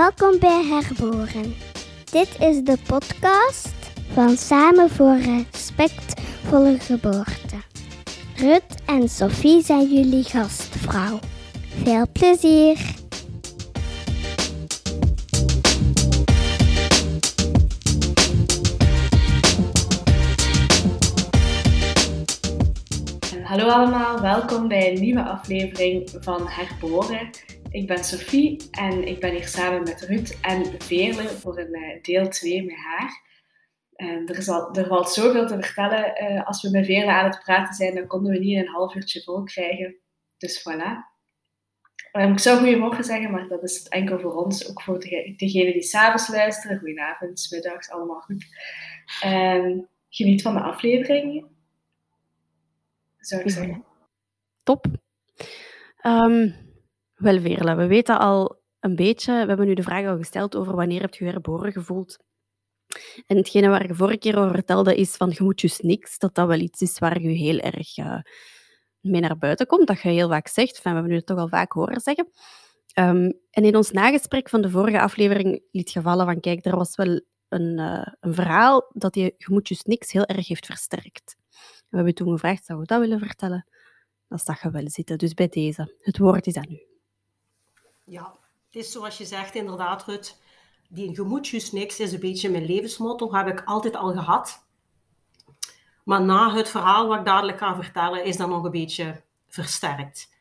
Welkom bij Herboren. Dit is de podcast van Samen voor Respectvolle Geboorte. Rut en Sophie zijn jullie gastvrouw. Veel plezier! Hallo allemaal, welkom bij een nieuwe aflevering van Herboren. Ik ben Sophie en ik ben hier samen met Ruud en Veerle voor een eh, deel 2 met haar. er, is al, er valt zoveel te vertellen. Uh, als we met Veerle aan het praten zijn, dan konden we niet een half uurtje vol krijgen. Dus voilà. Um, ik zou goedemorgen zeggen, maar dat is het enkel voor ons. Ook voor degenen die s'avonds luisteren. Goedenavond, middags, allemaal goed. Um, geniet van de aflevering zou ik zeggen. Top. Um, wel, we weten al een beetje, we hebben nu de vraag al gesteld over wanneer heb je herboren gevoeld. En hetgene waar je vorige keer over vertelde is van je moet dus niks, dat dat wel iets is waar je heel erg uh, mee naar buiten komt, dat je heel vaak zegt, van, we hebben nu het toch al vaak horen zeggen. Um, en in ons nagesprek van de vorige aflevering liet je vallen van, kijk, er was wel een, uh, een verhaal dat je, je moet dus niks heel erg heeft versterkt. We hebben toen gevraagd, zou je dat willen vertellen? Dat zag je wel zitten. Dus bij deze, het woord is aan u. Ja, het is zoals je zegt inderdaad, Rut. Die gemoedjes niks is een beetje mijn levensmotto. heb ik altijd al gehad. Maar na het verhaal wat ik dadelijk ga vertellen, is dat nog een beetje versterkt.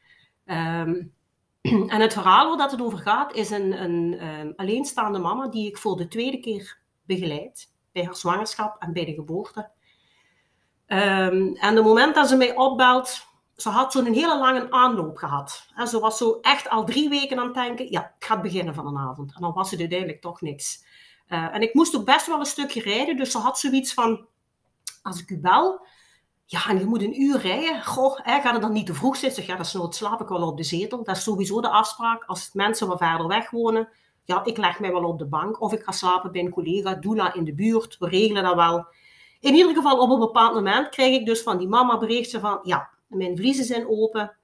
Ehm, en het verhaal waar het over gaat, is een, een um, alleenstaande mama die ik voor de tweede keer begeleid. Bij haar zwangerschap en bij de geboorte. Um, en het moment dat ze mij opbelt, ze had zo'n hele lange aanloop gehad. En ze was zo echt al drie weken aan het denken, ja, het gaat beginnen van een avond. En dan was het uiteindelijk toch niks. Uh, en ik moest ook best wel een stukje rijden, dus ze had zoiets van, als ik u bel, ja, en je moet een uur rijden. Goh, hè, gaat het dan niet te vroeg zitten? Ja, dat is nooit slaap ik wel op de zetel. Dat is sowieso de afspraak. Als mensen wat verder weg wonen, ja, ik leg mij wel op de bank. Of ik ga slapen bij een collega, doula in de buurt. We regelen dat wel. In ieder geval, op een bepaald moment krijg ik dus van die mama berichtje van, ja, mijn vliezen zijn open,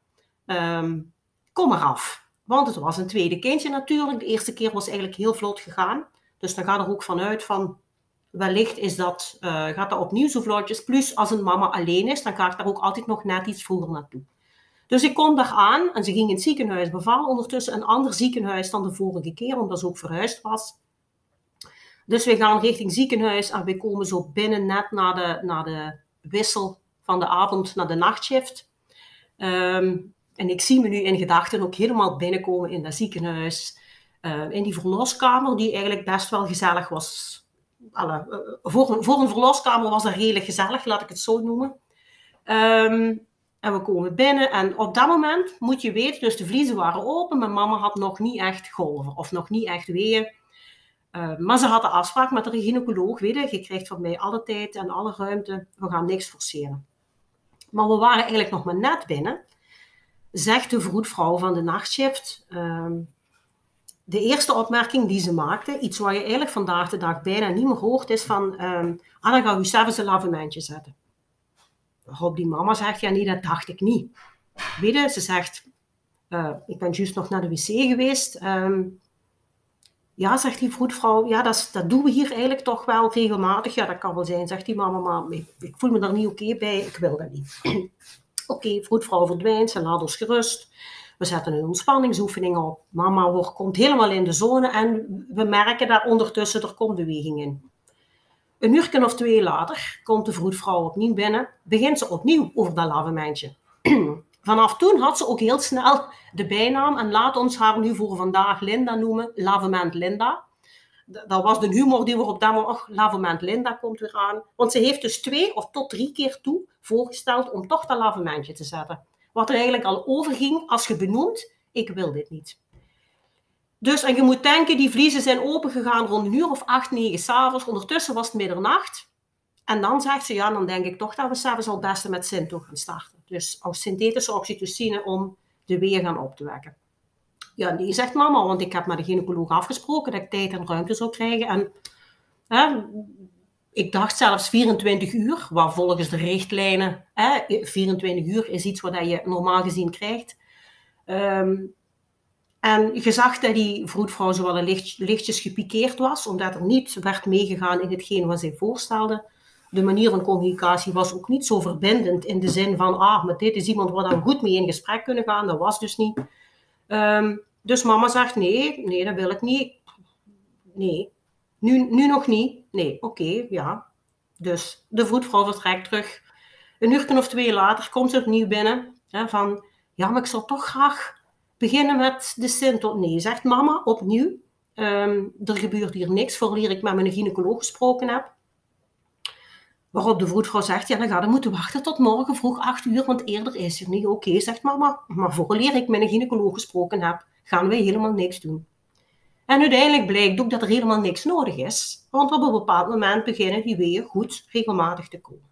um, kom eraf. Want het was een tweede kindje natuurlijk. De eerste keer was eigenlijk heel vlot gegaan. Dus dan gaat er ook vanuit van, wellicht is dat, uh, gaat dat opnieuw zo vlotjes. Plus, als een mama alleen is, dan ga ik daar ook altijd nog net iets vroeger naartoe. Dus ik kom daar aan en ze ging in het ziekenhuis bevallen. Ondertussen een ander ziekenhuis dan de vorige keer, omdat ze ook verhuisd was. Dus we gaan richting ziekenhuis en we komen zo binnen net na de, na de wissel van de avond naar de nachtshift. Ehm, en ik zie me nu in gedachten ook helemaal binnenkomen in dat ziekenhuis. Uh, in die verloskamer, die eigenlijk best wel gezellig was. Alle, uh, voor, een, voor verloskamer was dat redelijk gezellig, laat ik het zo noemen. Um, en we komen binnen en op dat moment moet je weten, dus de vliezen waren open. Mijn mama had nog niet echt golven of nog niet echt weeën. Maar ze had de afspraak met de gynaecoloog, weet je, je krijgt van mij alle tijd en alle ruimte, we gaan niks forceren. Maar we waren eigenlijk nog maar net binnen, zegt de vroedvrouw van de nachtshift, uh, de eerste opmerking die ze maakte, iets wat je eigenlijk vandaag de dag bijna niet meer hoort, is van, um, dan gaan we zelfs een lavementje zetten. Waarop die mama zegt, ja nee, dat dacht ik niet. Weet ze zegt, uh, ik ben juist nog naar de wc geweest, um, ja, zegt die vroedvrouw, ja, dat, dat doen we hier eigenlijk toch wel regelmatig. Ja, dat kan wel zijn, zegt die mama, maar ik, voel me daar niet oké bij, ik wil dat niet. oké, okay, vroedvrouw verdwijnt, ze laat ons gerust. We zetten een ontspanningsoefening op. Mama wordt, komt helemaal in de zone en we merken dat ondertussen er komt beweging in. Een uur of twee later komt de vroedvrouw opnieuw binnen, begint ze opnieuw over dat lavementje. Vanaf toen had ze ook heel snel de bijnaam, en laat ons haar nu voor vandaag Linda noemen, Lavement Linda. Dat was de humor die we op dat moment, ach, Lavement Linda komt weer aan. Want ze heeft dus twee of tot drie keer toe voorgesteld om toch dat lavementje te zetten. Wat er eigenlijk al overging als je benoemt, ik wil dit niet. Dus, en je moet denken, die vliezen zijn opengegaan rond een uur of acht, negen s'avonds. Ondertussen was het middernacht. En dan zegt ze, ja, dan denk ik toch dat we s'avonds al het beste met Sinto gaan starten. Dus als synthetische oxytocine om de weer gaan op te wekken. Ja, die zegt mama, want ik heb met de gynaecoloog afgesproken dat ik tijd en ruimte zou krijgen. En hè, ik dacht zelfs 24 uur, waar volgens de richtlijnen, hè, 24 uur is iets wat je normaal gezien krijgt. Um, En je zag dat die vroedvrouw zo wel een licht, lichtjes gepikeerd was, omdat er niet werd meegegaan in hetgeen wat zij voorstelde. De manier van communicatie was ook niet zo verbindend in de zin van, ah, met dit is iemand waar we goed mee in gesprek kunnen gaan. Dat was dus niet. Ehm, dus mama zegt, nee, nee, dat wil ik niet. Nee, nu, nu nog niet. Nee, oké, ja. Dus de vroedvrouw vertrekt terug. Een uur of twee later komt ze opnieuw binnen. Hè, van, ja, maar ik zou toch graag beginnen met de Sint tot nee. Zegt mama opnieuw. Um, er gebeurt hier niks voordat ik met mijn gynaecoloog gesproken heb. Waarop de vroedvrouw zegt, ja, dan ga je moeten wachten tot morgen vroeg 8 uur, want eerder is er niet. Oké, zegt mama, maar vooraleer ik met een gynaecoloog gesproken heb, gaan wij helemaal niks doen. En uiteindelijk blijkt ook dat er helemaal niks nodig is, want op een bepaald moment beginnen die weeën goed regelmatig te komen.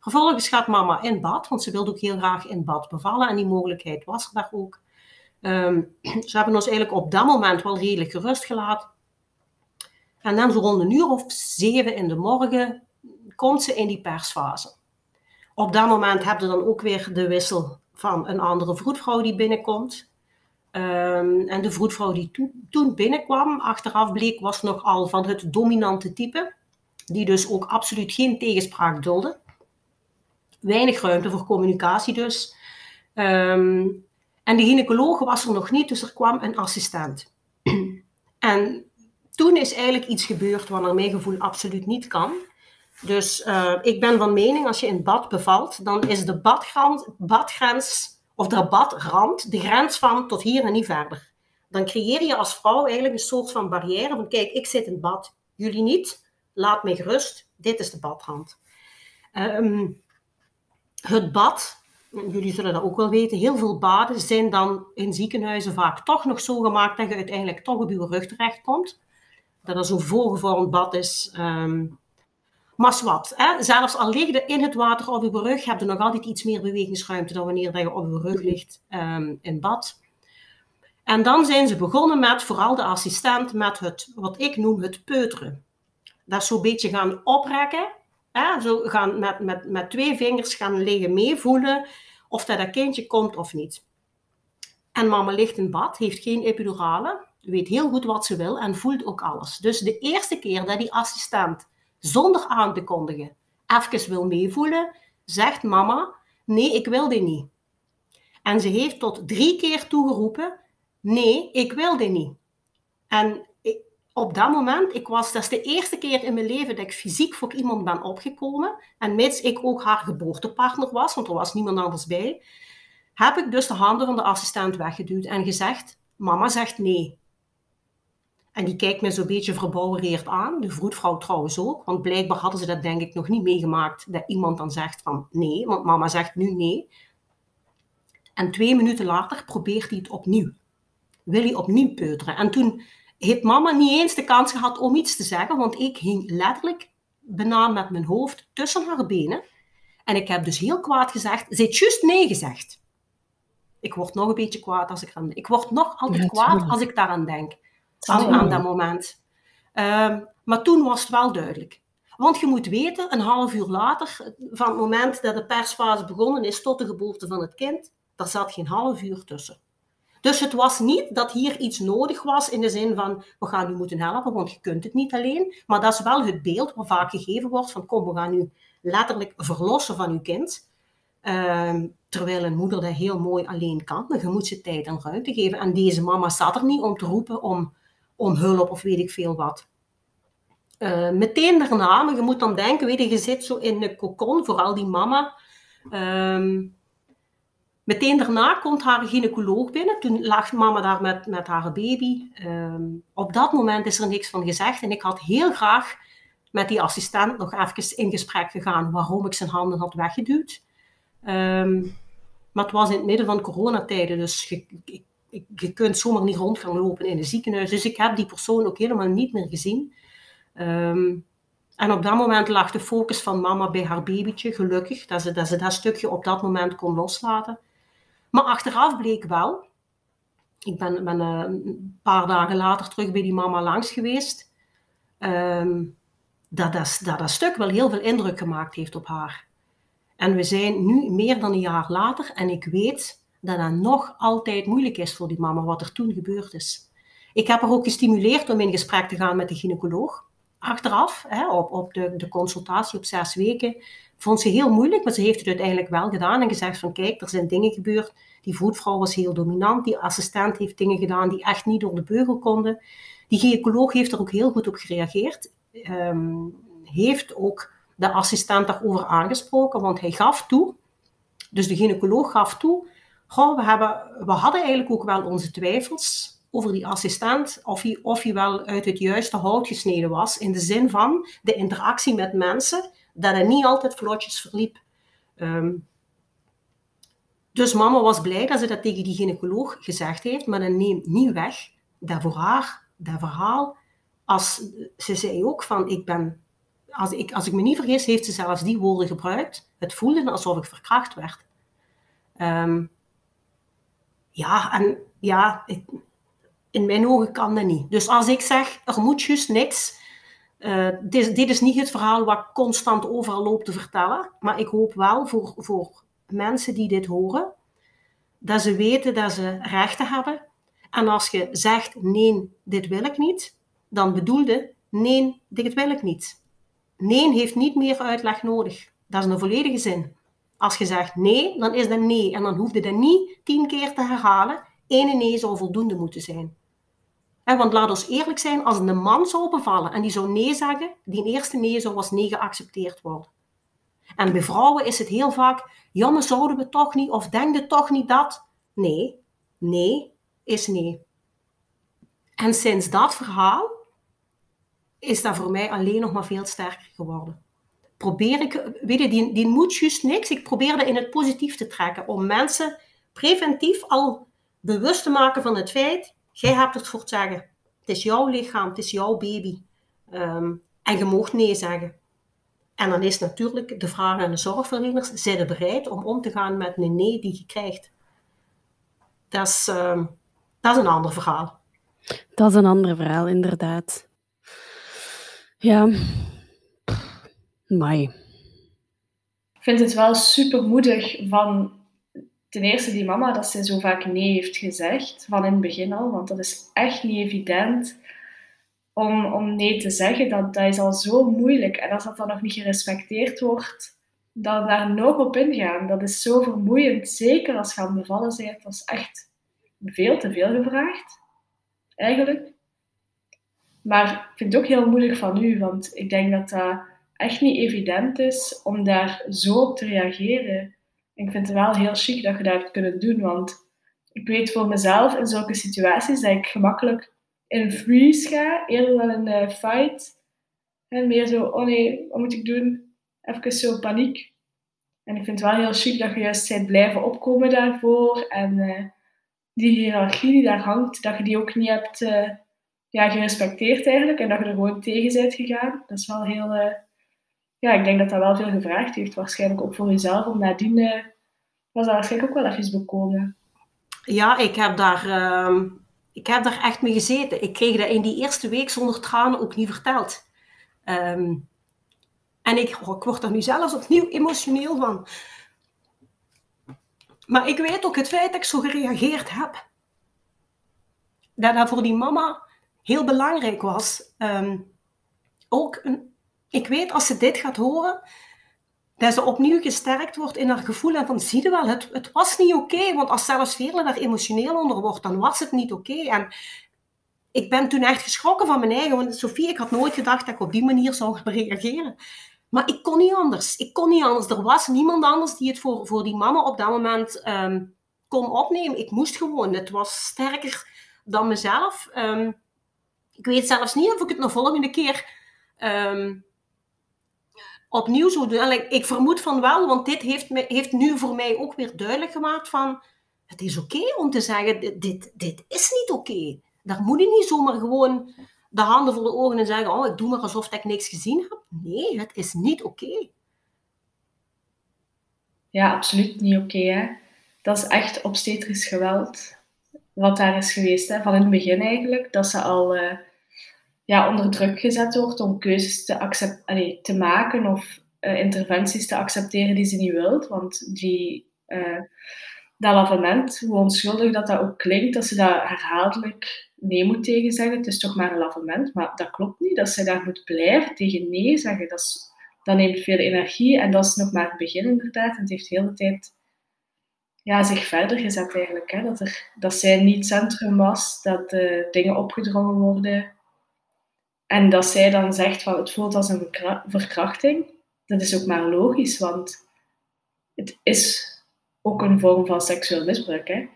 Vervolgens gaat mama in bad, want ze wilde ook heel graag in bad bevallen en die mogelijkheid was er daar ook. Um, ze hebben ons eigenlijk op dat moment wel redelijk gerust gelaten. En dan zo rond een uur of zeven in de morgen komt ze in die persfase. Op dat moment heb je dan ook weer de wissel van een andere vroedvrouw die binnenkomt. Um, en de vroedvrouw die to toen binnenkwam, achteraf bleek, was nogal van het dominante type. Die dus ook absoluut geen tegenspraak dulde. Weinig ruimte voor communicatie dus. Um, en de gynaecoloog was er nog niet, dus er kwam een assistent. en toen is eigenlijk iets gebeurd wat naar mijn gevoel absoluut niet kan. Dus uh, ik ben van mening, als je in bad bevalt, dan is de badgrens, badgrens of de badrand de grens van tot hier en niet verder. Dan creëer je als vrouw eigenlijk een soort van barrière van kijk, ik zit in bad, jullie niet, laat mij gerust, dit is de badrand. Um, het bad jullie zullen dat ook wel weten, heel veel baden zijn dan in ziekenhuizen vaak toch nog zo gemaakt dat je uiteindelijk toch op je rug terechtkomt. Dat er zo'n voorgevormd bad is. Um, maar wat, hè? zelfs al lig je in het water op je rug, heb je nog altijd iets meer bewegingsruimte dan wanneer je op je rug ligt um, in bad. En dan zijn ze begonnen met, vooral de assistent, met het, wat ik noem het peuteren. Dat is zo'n beetje gaan oprekken Hè, zo gaan met, met, met twee vingers gaan liggen meevoelen of dat, dat kindje komt of niet. En mama ligt in bad, heeft geen epidurale, weet heel goed wat ze wil en voelt ook alles. Dus de eerste keer dat die assistent zonder aan te kondigen even wil meevoelen, zegt mama, nee, ik wil dit niet. En ze heeft tot drie keer toegeroepen, nee, ik wil dit niet. En op dat moment, ik was, dat is de eerste keer in mijn leven dat ik fysiek voor iemand ben opgekomen. En mits ik ook haar geboortepartner was, want er was niemand anders bij, heb ik dus de handen van de assistent weggeduwd en gezegd: Mama zegt nee. En die kijkt me zo'n beetje verbouwereerd aan, de vroedvrouw trouwens ook, want blijkbaar hadden ze dat denk ik nog niet meegemaakt, dat iemand dan zegt van nee, want mama zegt nu nee. En twee minuten later probeert hij het opnieuw. Wil hij opnieuw peuteren. En toen heeft mama niet eens de kans gehad om iets te zeggen, want ik hing letterlijk bijna met mijn hoofd tussen haar benen. En ik heb dus heel kwaad gezegd, ze heeft juist nee gezegd. Ik word nog een beetje kwaad als ik aan Ik word nog altijd kwaad als ik daaraan denk. Aan, aan dat moment. Um, maar toen was het wel duidelijk. Want je moet weten, een half uur later, van het moment dat de persfase begonnen is tot de geboorte van het kind, daar zat geen half uur tussen. Dus het was niet dat hier iets nodig was in de zin van we gaan u moeten helpen, want je kunt het niet alleen. Maar dat is wel het beeld wat vaak gegeven wordt van kom, we gaan u letterlijk verlossen van uw kind. Ehm, terwijl een moeder dat heel mooi alleen kan, maar je moet ze tijd en ruimte geven. En deze mama zat er niet om te roepen om, om hulp of weet ik veel wat. Uh, meteen daarna, maar je moet dan denken, weet je, je zit zo in de cocon, vooral die mama. Ehm, Meteen daarna komt haar gynaecoloog binnen. Toen lag mama daar met, met haar baby. Um, op dat moment is er niks van gezegd. En ik had heel graag met die assistent nog even in gesprek gegaan waarom ik zijn handen had weggeduwd. Um, maar het was in het midden van coronatijden, dus je, je, kunt zomaar niet rond gaan lopen in een ziekenhuis. Dus ik heb die persoon ook helemaal niet meer gezien. Um, en op dat moment lag de focus van mama bij haar babytje, gelukkig, dat ze dat, ze dat stukje op dat moment kon loslaten. Maar achteraf bleek wel, ik ben, uh, een paar dagen later terug bij die mama langs geweest, um, dat, dat, dat dat stuk wel heel veel indruk gemaakt heeft op haar. En we zijn nu meer dan een jaar later en ik weet dat dat nog altijd moeilijk is voor die mama, wat er toen gebeurd is. Ik heb haar ook gestimuleerd om in gesprek te gaan met de gynaecoloog. Achteraf, hè, op, op de, de consultatie op zes weken, vond ze heel moeilijk, maar ze heeft het uiteindelijk wel gedaan en gezegd van kijk, er zijn dingen gebeurd. Die voetvrouw was heel dominant, die assistent heeft dingen gedaan die echt niet door de beugel konden. Die gynaecoloog heeft er ook heel goed op gereageerd. Um, heeft ook de assistent daarover aangesproken, want hij gaf toe, dus de gynaecoloog gaf toe, goh, we, hadden eigenlijk ook wel onze twijfels over die assistent, of hij, of wel uit het juiste hout gesneden was, in de zin van de interactie met mensen, dat het niet altijd vlotjes verliep. Um, dus mama was blij dat ze dat tegen die gynaecoloog gezegd heeft, maar dat neemt niet weg dat voor haar, dat verhaal, als, ze zei ook van, ik ben, als ik, als ik me niet vergis, heeft ze zelfs die woorden gebruikt. Het voelde alsof ik verkracht werd. Um, ja, en ja, in mijn ogen kan dat niet. Dus als ik zeg, er moet juist niks, uh, dit, dit, is niet het verhaal wat ik constant overal loop te vertellen, maar ik hoop wel voor, voor mensen die dit horen, dat ze weten dat ze rechten hebben. En als je zegt, nee, dit wil ik niet, dan bedoelde, nee, dit wil ik niet. Nee heeft niet meer uitleg nodig. Dat is een volledige zin. Als je zegt nee, dan is dat nee. En dan hoef je dat niet tien keer te herhalen. Eén nee zou voldoende moeten zijn. Want laat ons eerlijk zijn, als een man zou bevallen en die zou nee zeggen, die eerste nee zou als nee geaccepteerd worden. En bij vrouwen is het heel vaak, ja, maar zouden we toch niet, of denk je toch niet dat? Nee, nee is nee. En sinds dat verhaal is dat voor mij alleen nog maar veel sterker geworden. Probeer ik, weet je, die, die moet juist niks. Ik probeer dat in het positief te trekken. Om mensen preventief al bewust te maken van het feit, jij hebt het voor het zeggen. Het is jouw lichaam, het is jouw baby. Um, en je mag nee zeggen. En dan is natuurlijk de vraag aan de zorgverleners, zijn ze bereid om om te gaan met een nee die je krijgt? Dat is, uh, dat is een ander verhaal. Dat is een ander verhaal, inderdaad. Ja, mai. Ik vind het wel super moedig van ten eerste die mama dat ze zo vaak nee heeft gezegd, van in het begin al, want dat is echt niet evident om, om nee te zeggen. Dat, dat is al zo moeilijk. En als dat dan nog niet gerespecteerd wordt, dan daar nog op ingaan, dat is zo vermoeiend. Zeker als je aan bevallen bent, dat is echt veel te veel gevraagd, eigenlijk. Maar ik vind het ook heel moeilijk van u, want ik denk dat dat echt niet evident is om daar zo op te reageren. En ik vind het wel heel chic dat je dat hebt kunnen doen, want ik weet voor mezelf in zulke situaties dat ik gemakkelijk in freeze ga, eerder dan in een fight. En meer zo, oh nee, wat moet ik doen? Even zo paniek. En ik vind het wel heel chic dat je juist bent blijven opkomen daarvoor. En uh, die hiërarchie die daar hangt, dat je die ook niet hebt uh, ja, gerespecteerd eigenlijk. En dat je er gewoon tegen bent gegaan. Dat is wel heel... Ja, ik denk dat dat wel veel gevraagd heeft. Waarschijnlijk ook voor jezelf. Om nadien was dat waarschijnlijk ook wel even bekomen. Ja, ik heb daar... Ehm, ik heb daar echt mee gezeten. Ik kreeg dat in die eerste week zonder tranen ook niet verteld. Ehm, en ik, oh, ik word er nu zelfs opnieuw emotioneel van. Maar ik weet ook het feit dat ik zo gereageerd heb. Dat dat voor die mama heel belangrijk was. Ehm, ook, een, ik weet als ze dit gaat horen, dat ze opnieuw gesterkt wordt in haar gevoel en van, zie je wel, het, het was niet oké. want als zelfs Veerle daar emotioneel onder wordt, dan was het niet oké. En ik ben toen echt geschrokken van mijn eigen, want Sofie, ik had nooit gedacht dat ik op die manier zou reageren. Maar ik kon niet anders. Ik kon niet anders. Er was niemand anders die het voor, voor die mama op dat moment ehm, kon opnemen. Ik moest gewoon. Het was sterker dan mezelf. Um, ik weet zelfs niet of ik het de volgende keer um, opnieuw zou doen. ik vermoed van wel, want dit heeft, me, heeft nu voor mij ook weer duidelijk gemaakt van... Het is oké om te zeggen, dit, dit, is niet oké. Daar moet je niet zomaar gewoon de handen voor de ogen en zeggen, oh, ik doe maar alsof ik niks gezien heb. Nee, het is niet oké. Ja, absoluut niet oké. dat is echt obstetrisch geweld. Wat daar is geweest, hè, van in het begin eigenlijk. Dat ze al uh, ja, onder druk gezet wordt om keuzes te, allee, te maken of uh, interventies te accepteren die ze niet wilt. Want die uh, dat lavement, hoe onschuldig dat dat ook klinkt, dat ze dat herhaaldelijk nee moet tegen zeggen. Het is toch maar een lavement, maar dat klopt niet. Dat ze daar moet blijven tegen nee zeggen, dat, dat neemt veel energie en dat is nog maar het begin inderdaad. En het heeft de hele tijd ja, zich verder gezet eigenlijk. Hè? Dat, er, dat zij niet centrum was, dat uh, dingen opgedrongen worden. En dat zij dan zegt van het voelt als een verkrachting. Dat is ook maar logisch, want het is ook een vorm van seksueel misbruik. Hè?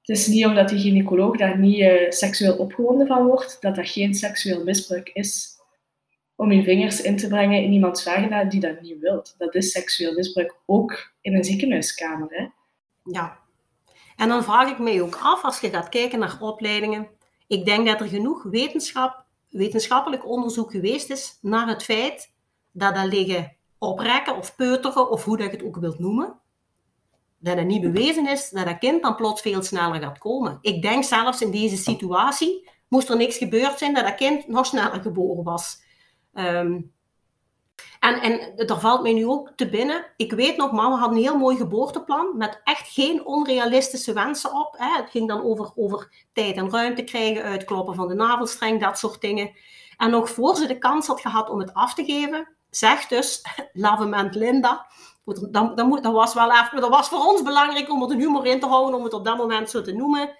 Het is niet omdat die gynaecoloog daar niet uh, seksueel opgewonden van wordt, dat dat geen seksueel misbruik is. Om je vingers in te brengen in iemands vagina die dat niet wilt. Dat is seksueel misbruik, ook in een ziekenhuiskamer. Hè? Ja. En dan vraag ik mij ook af, als je gaat kijken naar opleidingen, ik denk dat er genoeg wetenschap, wetenschappelijk onderzoek geweest is naar het feit dat er liggen oprekken of peuteren, of hoe dat je het ook wilt noemen, dat het niet bewezen is dat dat kind dan plots veel sneller gaat komen. Ik denk zelfs in deze situatie moest er niks gebeurd zijn dat dat kind nog sneller geboren was. Ehm, en, en er valt mij nu ook te binnen. Ik weet nog, mama had een heel mooi geboorteplan met echt geen onrealistische wensen op. Hè. Het ging dan over, over tijd en ruimte krijgen, uitkloppen van de navelstreng, dat soort dingen. En nog voor ze de kans had gehad om het af te geven, zegt dus Lavement Linda. Dat, was wel dat was voor ons belangrijk om er de humor in te houden, om het op dat moment zo te noemen.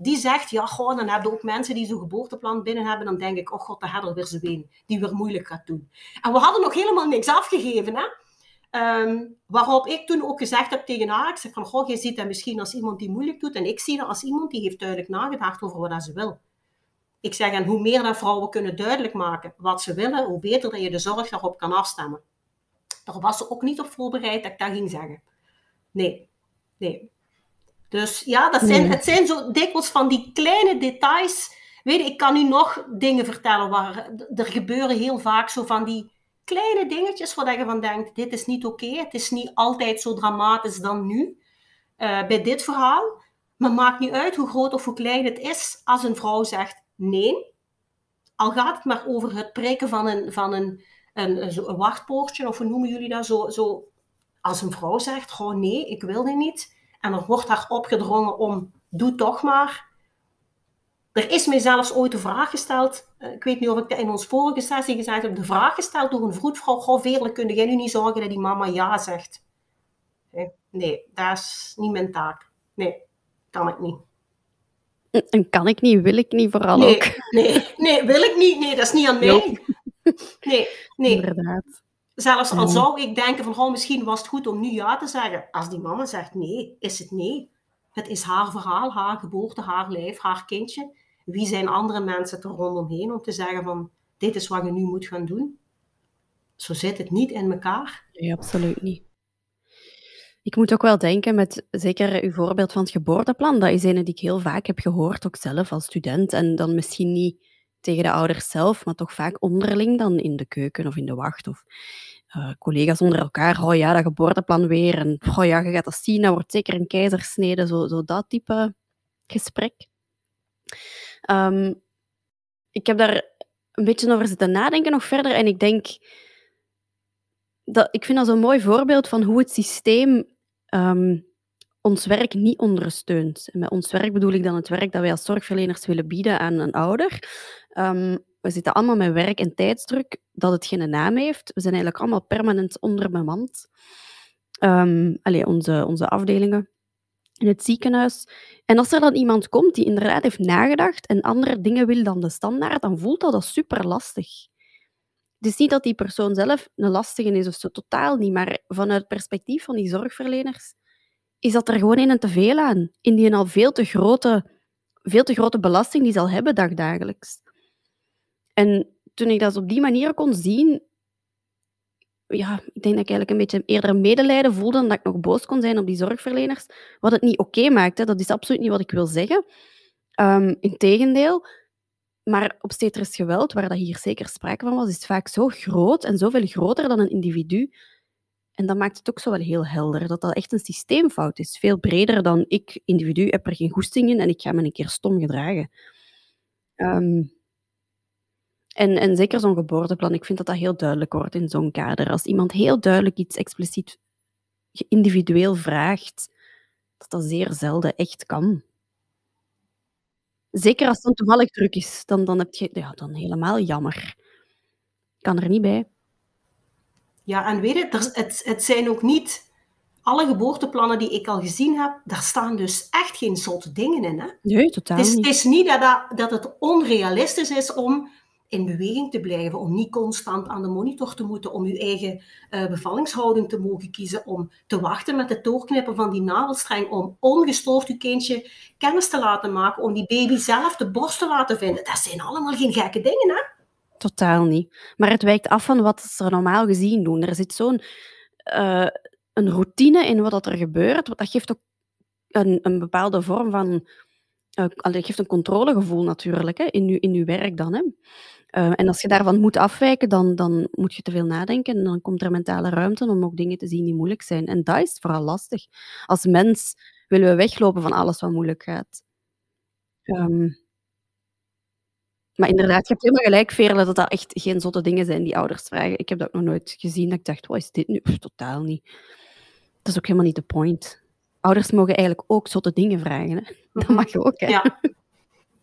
Die zegt, ja, gewoon, dan hebben ook mensen die zo'n geboorteplan binnen hebben. Dan denk ik, oh god, daar hadden weer ze een die weer moeilijk gaat doen. En we hadden nog helemaal niks afgegeven, hè. Ehm, waarop ik toen ook gezegd heb tegen haar, ik zeg van, goh, je ziet dat misschien als iemand die moeilijk doet. En ik zie dat als iemand die heeft duidelijk nagedacht over wat ze wil. Ik zeg, en hoe meer dat vrouwen kunnen duidelijk maken wat ze willen, hoe beter dat je de zorg daarop kan afstemmen. Daar was ze ook niet op voorbereid dat ik dat ging zeggen. Nee, nee. Dus ja, dat zijn, het zijn zo dikwijls van die kleine details. Weet je, ik kan u nog dingen vertellen waar er gebeuren heel vaak zo van die kleine dingetjes waar je van denkt, dit is niet oké, het is niet altijd zo dramatisch dan nu. Uh, bij dit verhaal. Maar maakt niet uit hoe groot of hoe klein het is als een vrouw zegt nee. Al gaat het maar over het prikken van een, van een, een, een, wachtpoortje, of hoe noemen jullie dat? Zo, zo, als een vrouw zegt, gewoon nee, ik wil dit niet. En er wordt haar opgedrongen om, doe toch maar. Er is mij zelfs ooit de vraag gesteld, eh, ik weet niet of ik dat in ons vorige sessie gezegd heb, de vraag gesteld door een vroedvrouw, goh Veerle, kun jij nu niet zorgen dat die mama ja zegt? Nee, dat is niet mijn taak. Nee, kan ik niet. En kan ik niet, wil ik niet vooral nee, ook. Nee, nee, wil ik niet. Nee, dat is niet aan mij. Nee, nee. Inderdaad. Zelfs al zou ik denken van, oh, misschien was het goed om nu ja te zeggen. Als die mama zegt nee, is het nee. Het is haar verhaal, haar geboorte, haar lijf, haar kindje. Wie zijn andere mensen er rondomheen om te zeggen van, dit is wat je nu moet gaan doen? Zo zit het niet in elkaar. Nee, absoluut niet. Ik moet ook wel denken met zeker uw voorbeeld van het geboorteplan. Dat is een die ik heel vaak heb gehoord, ook zelf als student. En dan misschien niet tegen de ouders zelf, maar toch vaak onderling dan in de keuken of in de wacht. Of uh, collega's onder elkaar. Oh ja, dat geboorteplan weer. En oh ja, je gaat dat zien, dat wordt zeker een keizersnede. Zo, zo dat type gesprek. Um, ik heb daar een beetje over zitten nadenken nog verder. En ik denk dat ik vind dat zo'n mooi voorbeeld van hoe het systeem um, ons werk niet ondersteunt. En met ons werk bedoel ik dan het werk dat wij als zorgverleners willen bieden aan een ouder. Um, we zitten allemaal met werk en tijdsdruk dat het geen naam heeft. We zijn eigenlijk allemaal permanent onderbemand. Um, allee, onze, onze afdelingen in het ziekenhuis. En als er dan iemand komt die inderdaad heeft nagedacht en andere dingen wil dan de standaard, dan voelt dat, dat super lastig. Het is niet dat die persoon zelf een lastige is of zo, totaal niet. Maar vanuit het perspectief van die zorgverleners is dat er gewoon een te veel aan. In die al veel te grote, veel te grote belasting die ze al hebben dagdagelijks. En toen ik dat op die manier kon zien, ja, ik denk dat ik eigenlijk een beetje eerder medelijden voelde dan dat ik nog boos kon zijn op die zorgverleners. Wat het niet oké maakte, dat is absoluut niet wat ik wil zeggen. Um, Integendeel, maar obstetrisch geweld, waar dat hier zeker sprake van was, is vaak zo groot en zoveel groter dan een individu. En dat maakt het ook zo wel heel helder, dat dat echt een systeemfout is. Veel breder dan ik, individu, heb er geen goesting in en ik ga me een keer stom gedragen. Um, en, en zeker zo'n geboorteplan, ik vind dat dat heel duidelijk wordt in zo'n kader. Als iemand heel duidelijk iets expliciet individueel vraagt, dat dat zeer zelden echt kan. Zeker als het dan toevallig druk is, dan dan heb je ja, dan helemaal jammer. Kan er niet bij. Ja, en weet je, er, het, het zijn ook niet alle geboorteplannen die ik al gezien heb, daar staan dus echt geen zotte dingen in. Hè? Nee, totaal Het is, niet. het is niet dat, dat, dat het onrealistisch is om in beweging te blijven, om niet constant aan de monitor te moeten, om je eigen eh, bevallingshouding te mogen kiezen, om te wachten met het doorknippen van die navelstreng, om ongestoord je kindje kennis te laten maken, om die baby zelf de borst te laten vinden. Dat zijn allemaal geen gekke dingen, hè? Totaal niet. Maar het wijkt af van wat ze normaal gezien doen. Er zit zo'n eh, een routine in wat er gebeurt. Dat geeft ook een, een bepaalde vorm van... eh dat geeft een controlegevoel natuurlijk hè, in, je, in uw werk dan. Hè. Eh, en als je daarvan moet afwijken, dan, dan moet je te veel nadenken. En dan komt er mentale ruimte om ook dingen te zien die moeilijk zijn. En dat is vooral lastig. Als mens willen we weglopen van alles wat moeilijk gaat. Ehm, maar inderdaad, je hebt helemaal gelijk, Veerle, dat dat echt geen zotte dingen zijn die ouders vragen. Ik heb dat ook nog nooit gezien. Dat ik dacht, wat is dit nu? Pff, totaal niet. Dat is ook helemaal niet de point. Ouders mogen eigenlijk ook zotte dingen vragen. Hè? Dat mag je ook, hè? Ja,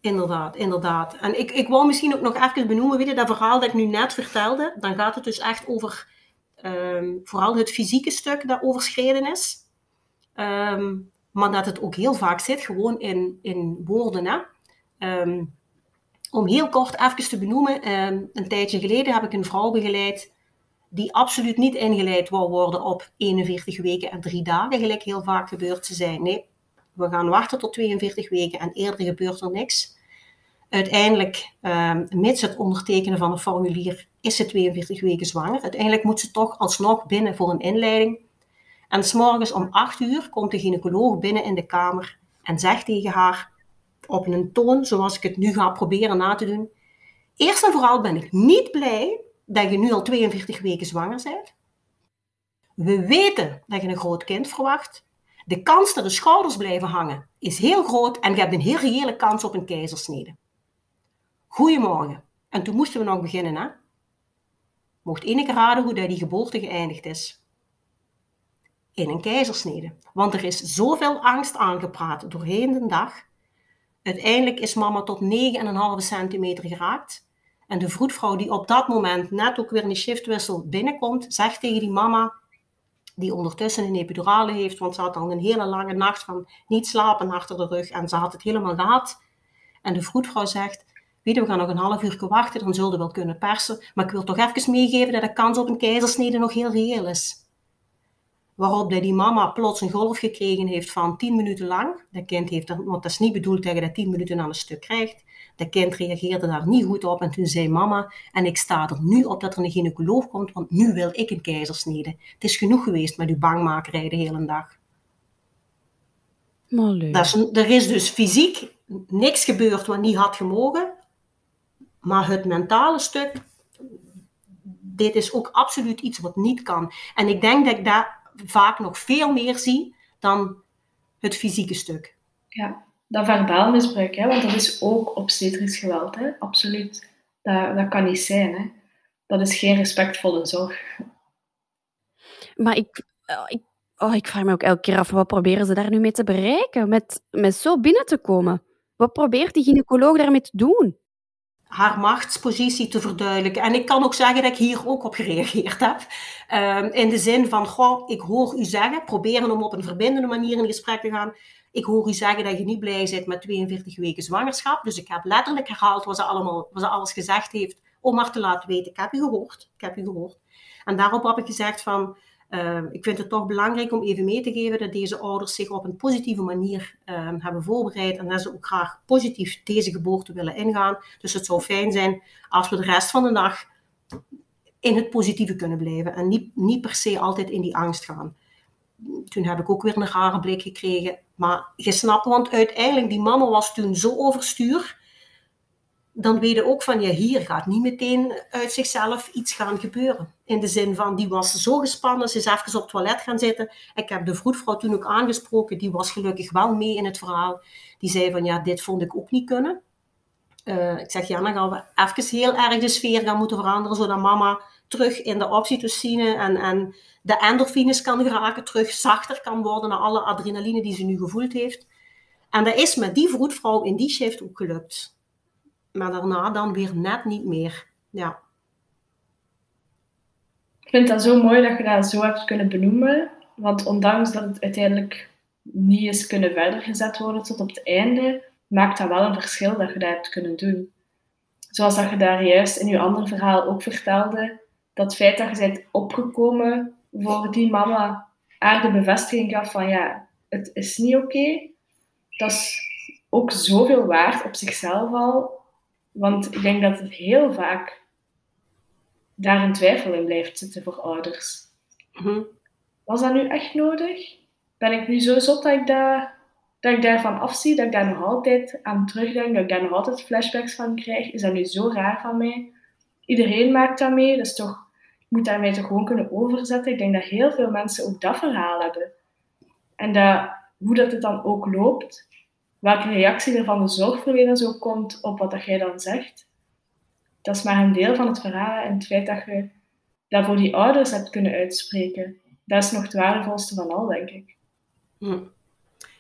inderdaad, inderdaad. En ik, ik wou misschien ook nog even benoemen, weet je, dat verhaal dat ik nu net vertelde, dan gaat het dus echt over ehm, vooral het fysieke stuk dat overschreden is. Ehm, maar dat het ook heel vaak zit, gewoon in, in woorden. Hè? Ehm, om heel kort even te benoemen, ehm, een tijdje geleden heb ik een vrouw begeleid die absoluut niet ingeleid wou worden op 41 weken en 3 dagen, gelijk heel vaak gebeurt te zijn. Nee, we gaan wachten tot 42 weken en eerder gebeurt er niks. Uiteindelijk, um, mits het ondertekenen van een formulier, is ze 42 weken zwanger. Uiteindelijk moet ze toch alsnog binnen voor een inleiding. En s'morgens om 8 uur komt de gynaecoloog binnen in de kamer en zegt tegen haar op een toon zoals ik het nu ga proberen na te doen. Eerst en vooral ben ik niet blij dat je nu al 42 weken zwanger bent. We weten dat je een groot kind verwacht. De kans dat de schouders blijven hangen is heel groot en je hebt een heel reële kans op een keizersnede. Goedemorgen. En toen moesten we nog beginnen, hè? Mocht enige raden hoe dat die geboorte geëindigd is? In een keizersnede. Want er is zoveel angst aangepraat doorheen de dag. Uiteindelijk is mama tot 9,5 centimeter geraakt. En de vroedvrouw die op dat moment net ook weer een shiftwissel binnenkomt, zegt tegen die mama, die ondertussen een epidurale heeft, want ze had al een hele lange nacht van niet slapen achter de rug en ze had het helemaal gehad. En de vroedvrouw zegt, weet je, we gaan nog een half uur wachten, dan zullen we wel kunnen persen, maar ik wil toch even meegeven dat de kans op een keizersnede nog heel reëel is. Waarop die mama plots een golf gekregen heeft van 10 minuten lang. Dat kind heeft, want dat is niet bedoeld dat je dat 10 minuten aan een stuk krijgt. Dat kind reageerde daar niet goed op en toen zei mama, en ik sta er nu op dat er een gynaecoloog komt, want nu wil ik een keizersnede. Het is genoeg geweest met uw bangmakerij de hele dag. Maar. Dat is, er is dus fysiek niks gebeurd wat niet had gemogen, maar het mentale stuk, dit is ook absoluut iets wat niet kan. En ik denk dat ik daar vaak nog veel meer zie dan het fysieke stuk. Ja, dat verbaal misbruik, hè, want dat is ook obstetrisch geweld, hè? absoluut. Dat, dat kan niet zijn. Hè? Dat is geen respectvolle zorg. Maar ik, oh, ik, oh, ik vraag me ook elke keer af, wat proberen ze daar nu mee te bereiken? Met, met zo binnen te komen? Wat probeert die gynaecoloog daarmee te doen? Haar machtspositie te verduidelijken. En ik kan ook zeggen dat ik hier ook op gereageerd heb. Um, in de zin van, goh, ik hoor u zeggen, proberen om op een verbindende manier in gesprek te gaan. Ik hoor u zeggen dat je niet blij bent met 42 weken zwangerschap. Dus ik heb letterlijk herhaald wat ze, allemaal, wat ze alles gezegd heeft, om maar te laten weten, ik heb u gehoord, ik heb u gehoord. En daarop heb ik gezegd van, uh, ik vind het toch belangrijk om even mee te geven dat deze ouders zich op een positieve manier uh, hebben voorbereid en dat ze ook graag positief deze geboorte willen ingaan. Dus het zou fijn zijn als we de rest van de dag in het positieve kunnen blijven en niet, niet per se altijd in die angst gaan. Toen heb ik ook weer een rare blik gekregen. Maar je snapt, want uiteindelijk, die mama was toen zo overstuur dan weet je ook van, ja, hier gaat niet meteen uit zichzelf iets gaan gebeuren. In de zin van, die was zo gespannen, ze is even op het toilet gaan zitten. Ik heb de vroedvrouw toen ook aangesproken, die was gelukkig wel mee in het verhaal. Die zei van, ja, dit vond ik ook niet kunnen. Uh, ik zeg, ja, dan gaan we even heel erg de sfeer gaan moeten veranderen, zodat mama terug in de oxytocine en, en de endorfines kan geraken, terug zachter kan worden na alle adrenaline die ze nu gevoeld heeft. En dat is met die vroedvrouw in die shift ook gelukt. Maar daarna dan weer net niet meer. Ja. Ik vind dat zo mooi dat je dat zo hebt kunnen benoemen. Want ondanks dat het uiteindelijk niet is kunnen verder gezet worden tot op het einde, maakt dat wel een verschil dat je dat hebt kunnen doen. Zoals dat je daar juist in je andere verhaal ook vertelde, dat feit dat je bent opgekomen voor die mama haar de bevestiging gaf van ja, het is niet oké. Dat is ook zoveel waard op zichzelf al. Want ik denk dat het heel vaak daar een twijfel in blijft zitten voor ouders. Mhm. Was dat nu echt nodig? Ben ik nu zo zot dat ik, daar, dat ik daarvan afzie, dat ik daar nog altijd aan terugdenk, dat ik daar nog altijd flashbacks van krijg? Is dat nu zo raar van mij? Iedereen maakt dat mee, dus toch, ik moet daarmee toch gewoon kunnen overzetten. Ik denk dat heel veel mensen ook dat verhaal hebben. En dat, hoe dat het dan ook loopt, welke reactie er van de zorgverleners ook komt op wat dat jij dan zegt, dat is maar een deel van het verhaal. En het feit dat je dat voor die ouders hebt kunnen uitspreken, dat is nog het waardevolste van al, denk ik. Hm.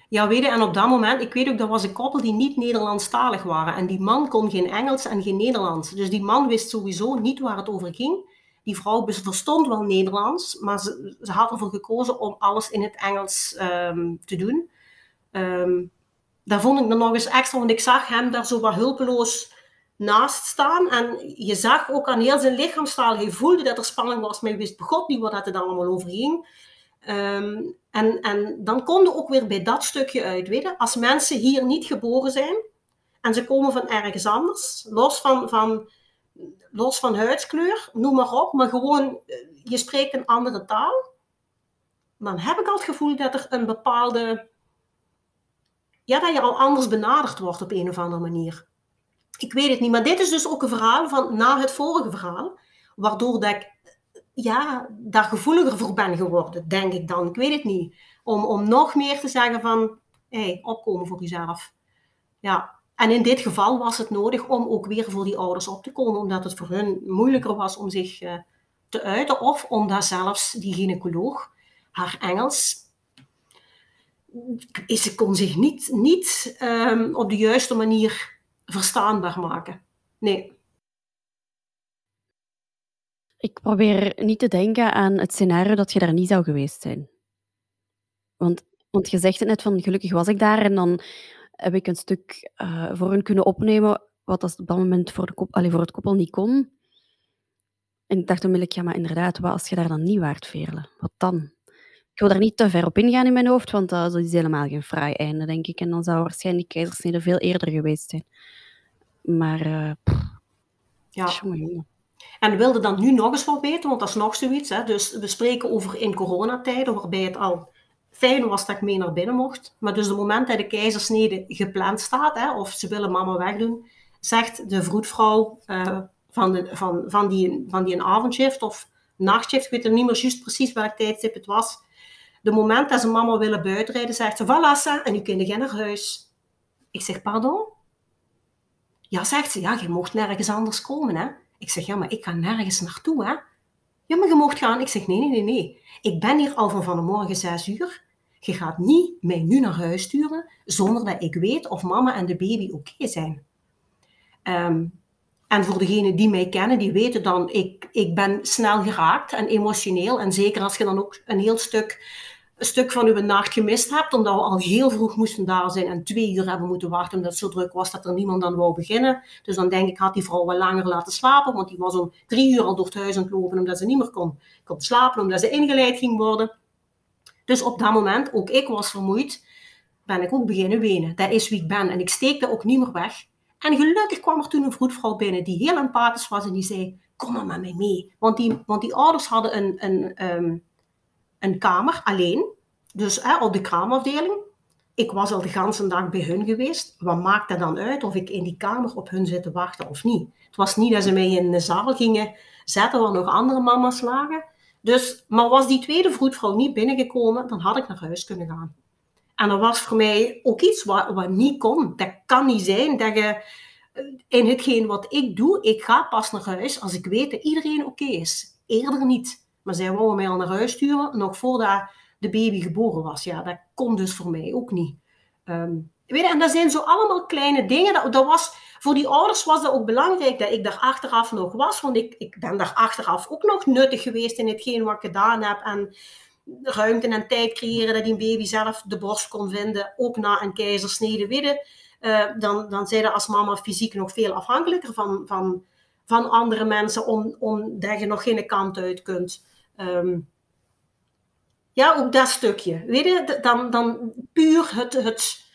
Ja, weet je, en op dat moment, ik weet ook, dat was een koppel die niet Nederlandstalig waren. En die man kon geen Engels en geen Nederlands. Dus die man wist sowieso niet waar het over ging. Die vrouw verstond wel Nederlands, maar ze, ze had ervoor gekozen om alles in het Engels ehm, te doen. Ehm, daar vond ik dan nog eens extra, want ik zag hem daar zo wat hulpeloos naast staan. En je zag ook aan heel zijn lichaamstaal, hij voelde dat er spanning was, maar hij wist god niet wat het allemaal over ging. Ehm, en, en dan kom je ook weer bij dat stukje uit. Je? Als mensen hier niet geboren zijn en ze komen van ergens anders, los van, van, los van huidskleur, noem maar op, maar gewoon eh, je spreekt een andere taal, dan heb ik al het gevoel dat er een bepaalde. Ja, dat je al anders benaderd wordt op een of andere manier. Ik weet het niet, maar dit is dus ook een verhaal van na het vorige verhaal, waardoor dat ik ja, daar gevoeliger voor ben geworden, denk ik dan. Ik weet het niet. Om, om nog meer te zeggen van, hey, opkomen voor jezelf. Ja, en in dit geval was het nodig om ook weer voor die ouders op te komen, omdat het voor hun moeilijker was om zich uh, te uiten, of omdat zelfs die gynaecoloog haar Engels, ze kon zich niet, niet um, op de juiste manier verstaanbaar maken. Nee. Ik probeer niet te denken aan het scenario dat je daar niet zou geweest zijn. Want, want je zegt het net van gelukkig was ik daar en dan heb ik een stuk uh, voor hun kunnen opnemen wat als op dat moment voor, de kop, allez, voor het koppel niet kon. En ik dacht ja, maar inderdaad, wat als je daar dan niet waard veerle? Wat dan? Ik wil daar niet te ver op ingaan in mijn hoofd, want dat is helemaal geen fraai einde, denk ik. En dan zou waarschijnlijk keizersnede veel eerder geweest zijn. Maar, uh, ja. Jongen. En wilde dan nu nog eens wat weten, want dat is nog zoiets. Hè? Dus we spreken over in coronatijden, waarbij het al fijn was dat ik mee naar binnen mocht. Maar dus het moment dat de keizersnede gepland staat, hè, of ze willen mama wegdoen, zegt de vroedvrouw uh, van, de, van, van, die, van die een avondshift of nachtshift, ik weet niet meer juist precies welk tijdstip het was. De moment dat ze mama willen buitenrijden, zegt ze, voilà, en nu kun je naar huis. Ik zeg, pardon? Ja, zegt ze, ja, je mocht nergens anders komen, hè. Ik zeg, ja, maar ik ga nergens naartoe, hè. Ja, maar je mocht gaan. Ik zeg, nee, nee, nee, nee. Ik ben hier al van vanmorgen zes uur. Je gaat niet mij nu naar huis sturen zonder dat ik weet of mama en de baby oké zijn. Um, en voor degenen die mij kennen, die weten dan, ik, ik ben snel geraakt en emotioneel. En zeker als je dan ook een heel stuk een stuk van uw nacht gemist hebt, omdat we al heel vroeg moesten daar zijn en twee uur hebben moeten wachten, omdat het zo druk was dat er niemand dan wou beginnen. Dus dan denk ik, had die vrouw wel langer laten slapen, want die was om drie uur al door het huis aan het lopen, omdat ze niet meer kon, slapen, omdat ze ingeleid ging worden. Dus op dat moment, ook ik was vermoeid, ben ik ook beginnen wenen. Dat is wie ik ben en ik steekte ook niet meer weg. En gelukkig kwam er toen een vroedvrouw binnen die heel empathisch was en die zei, kom maar met mij mee. Want die, want die ouders hadden een, een um, een kamer alleen, dus hè, op de kraamafdeling. Ik was al de hele dag bij hun geweest. Wat maakt dat dan uit of ik in die kamer op hun zit te wachten of niet? Het was niet dat ze mij in de zaal gingen zetten waar nog andere mama's lagen. Dus, maar was die tweede vroedvrouw niet binnengekomen, dan had ik naar huis kunnen gaan. En dat was voor mij ook iets wat, wat niet kon. Dat kan niet zijn dat je in hetgeen wat ik doe, ik ga pas naar huis als ik weet dat iedereen oké is. eerder niet. Maar zij wou mij al naar huis sturen, nog voordat de baby geboren was. Ja, dat kon dus voor mij ook niet. Ehm, weet je, en dat zijn zo allemaal kleine dingen. Dat, dat was, voor die ouders was dat ook belangrijk dat ik daar achteraf nog was. Want ik, ik ben daar achteraf ook nog nuttig geweest in hetgeen wat ik gedaan heb. En ruimte en tijd creëren dat die baby zelf de borst kon vinden, ook na een keizersnede. Weet uh, dan, dan zijn je als mama fysiek nog veel afhankelijker van, van, van andere mensen, om, omdat je nog geen kant uit kunt. Ehm, ja, ook dat stukje. Weet je, dan, dan puur het, het,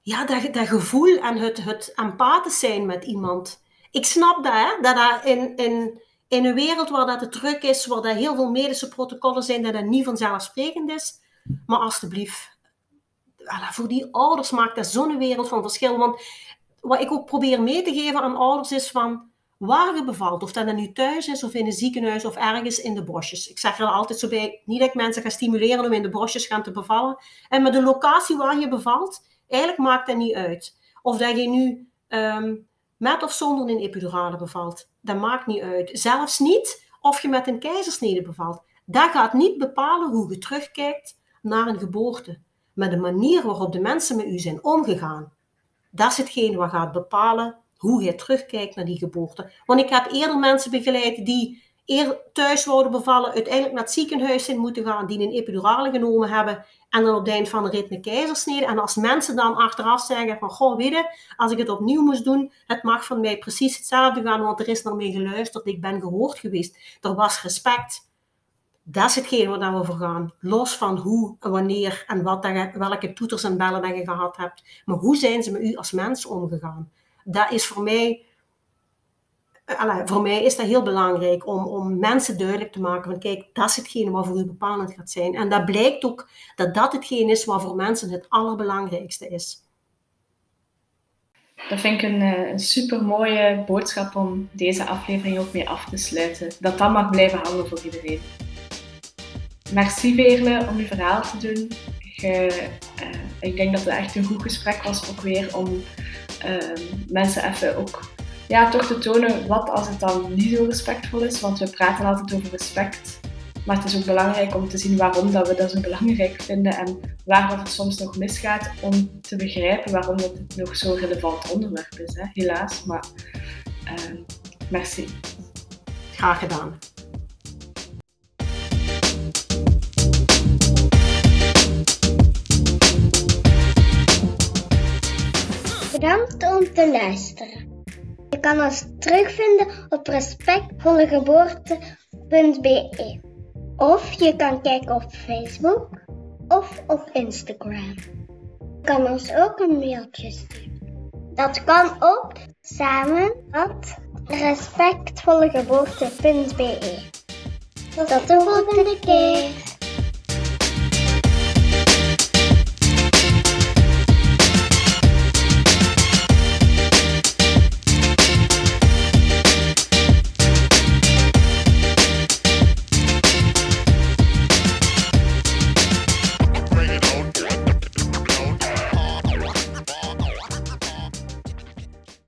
ja, dat, dat gevoel en het, het empathisch zijn met iemand. Ik snap dat, hè, dat dat in, in, in een wereld waar dat het druk is, waar er heel veel medische protocollen zijn, dat dat niet vanzelfsprekend is. Maar alstublieft, voor die ouders maakt dat zo'n wereld van verschil. Want wat ik ook probeer mee te geven aan ouders is van waar je bevalt. Of dat nu thuis is of in een ziekenhuis of ergens in de bosjes. Ik zeg er altijd zo bij, niet dat ik mensen ga stimuleren om in de bosjes gaan te bevallen. En met de locatie waar je bevalt, eigenlijk maakt dat niet uit. Of dat je nu ehm, met of zonder een epidurale bevalt. Dat maakt niet uit. Zelfs niet of je met een keizersnede bevalt. Dat gaat niet bepalen hoe je terugkijkt naar een geboorte. Maar de manier waarop de mensen met u zijn omgegaan, dat is hetgeen wat gaat bepalen hoe je terugkijkt naar die geboorte. Want ik heb eerder mensen begeleid die eer thuis wouden bevallen, uiteindelijk naar het ziekenhuis in moeten gaan, die een epidurale genomen hebben en dan op het eind van de rit een keizersnede. En als mensen dan achteraf zeggen van, goh, weet als ik het opnieuw moest doen, het mag van mij precies hetzelfde gaan, want er is naar mij geluisterd, ik ben gehoord geweest. Er was respect. Dat is hetgeen waar we voor gaan. Los van hoe, wanneer en wat welke toeters en bellen dat je gehad hebt. Maar hoe zijn ze met u als mens omgegaan? Dat is voor mij voor mij is dat heel belangrijk om, om mensen duidelijk te maken van kijk, dat is hetgene wat voor u bepalend gaat zijn. En dat blijkt ook dat dat hetgene is wat voor mensen het allerbelangrijkste is. Dat vind ik een, eh, een super mooie boodschap om deze aflevering ook mee af te sluiten. Dat dat mag blijven hangen voor iedereen. Merci Veerle om je verhaal te doen. Je, uh, ik denk dat het echt een goed gesprek was ook weer om mensen even ook ja, toch te tonen wat als het dan niet zo respectvol is. Want we praten altijd over respect. Maar het is ook belangrijk om te zien waarom dat we dat zo belangrijk vinden en waar dat het soms nog misgaat om te begrijpen waarom het nog zo'n relevant onderwerp is. Hè? Helaas, maar uh, merci. Graag gedaan. Bedankt om te luisteren. Je kan ons terugvinden op respectvollegeboorte.be of je kan kijken op Facebook of op Instagram. Je kan ons ook een mailtje sturen. Dat kan op samen respectvollegeboorte.be. Tot de volgende keer.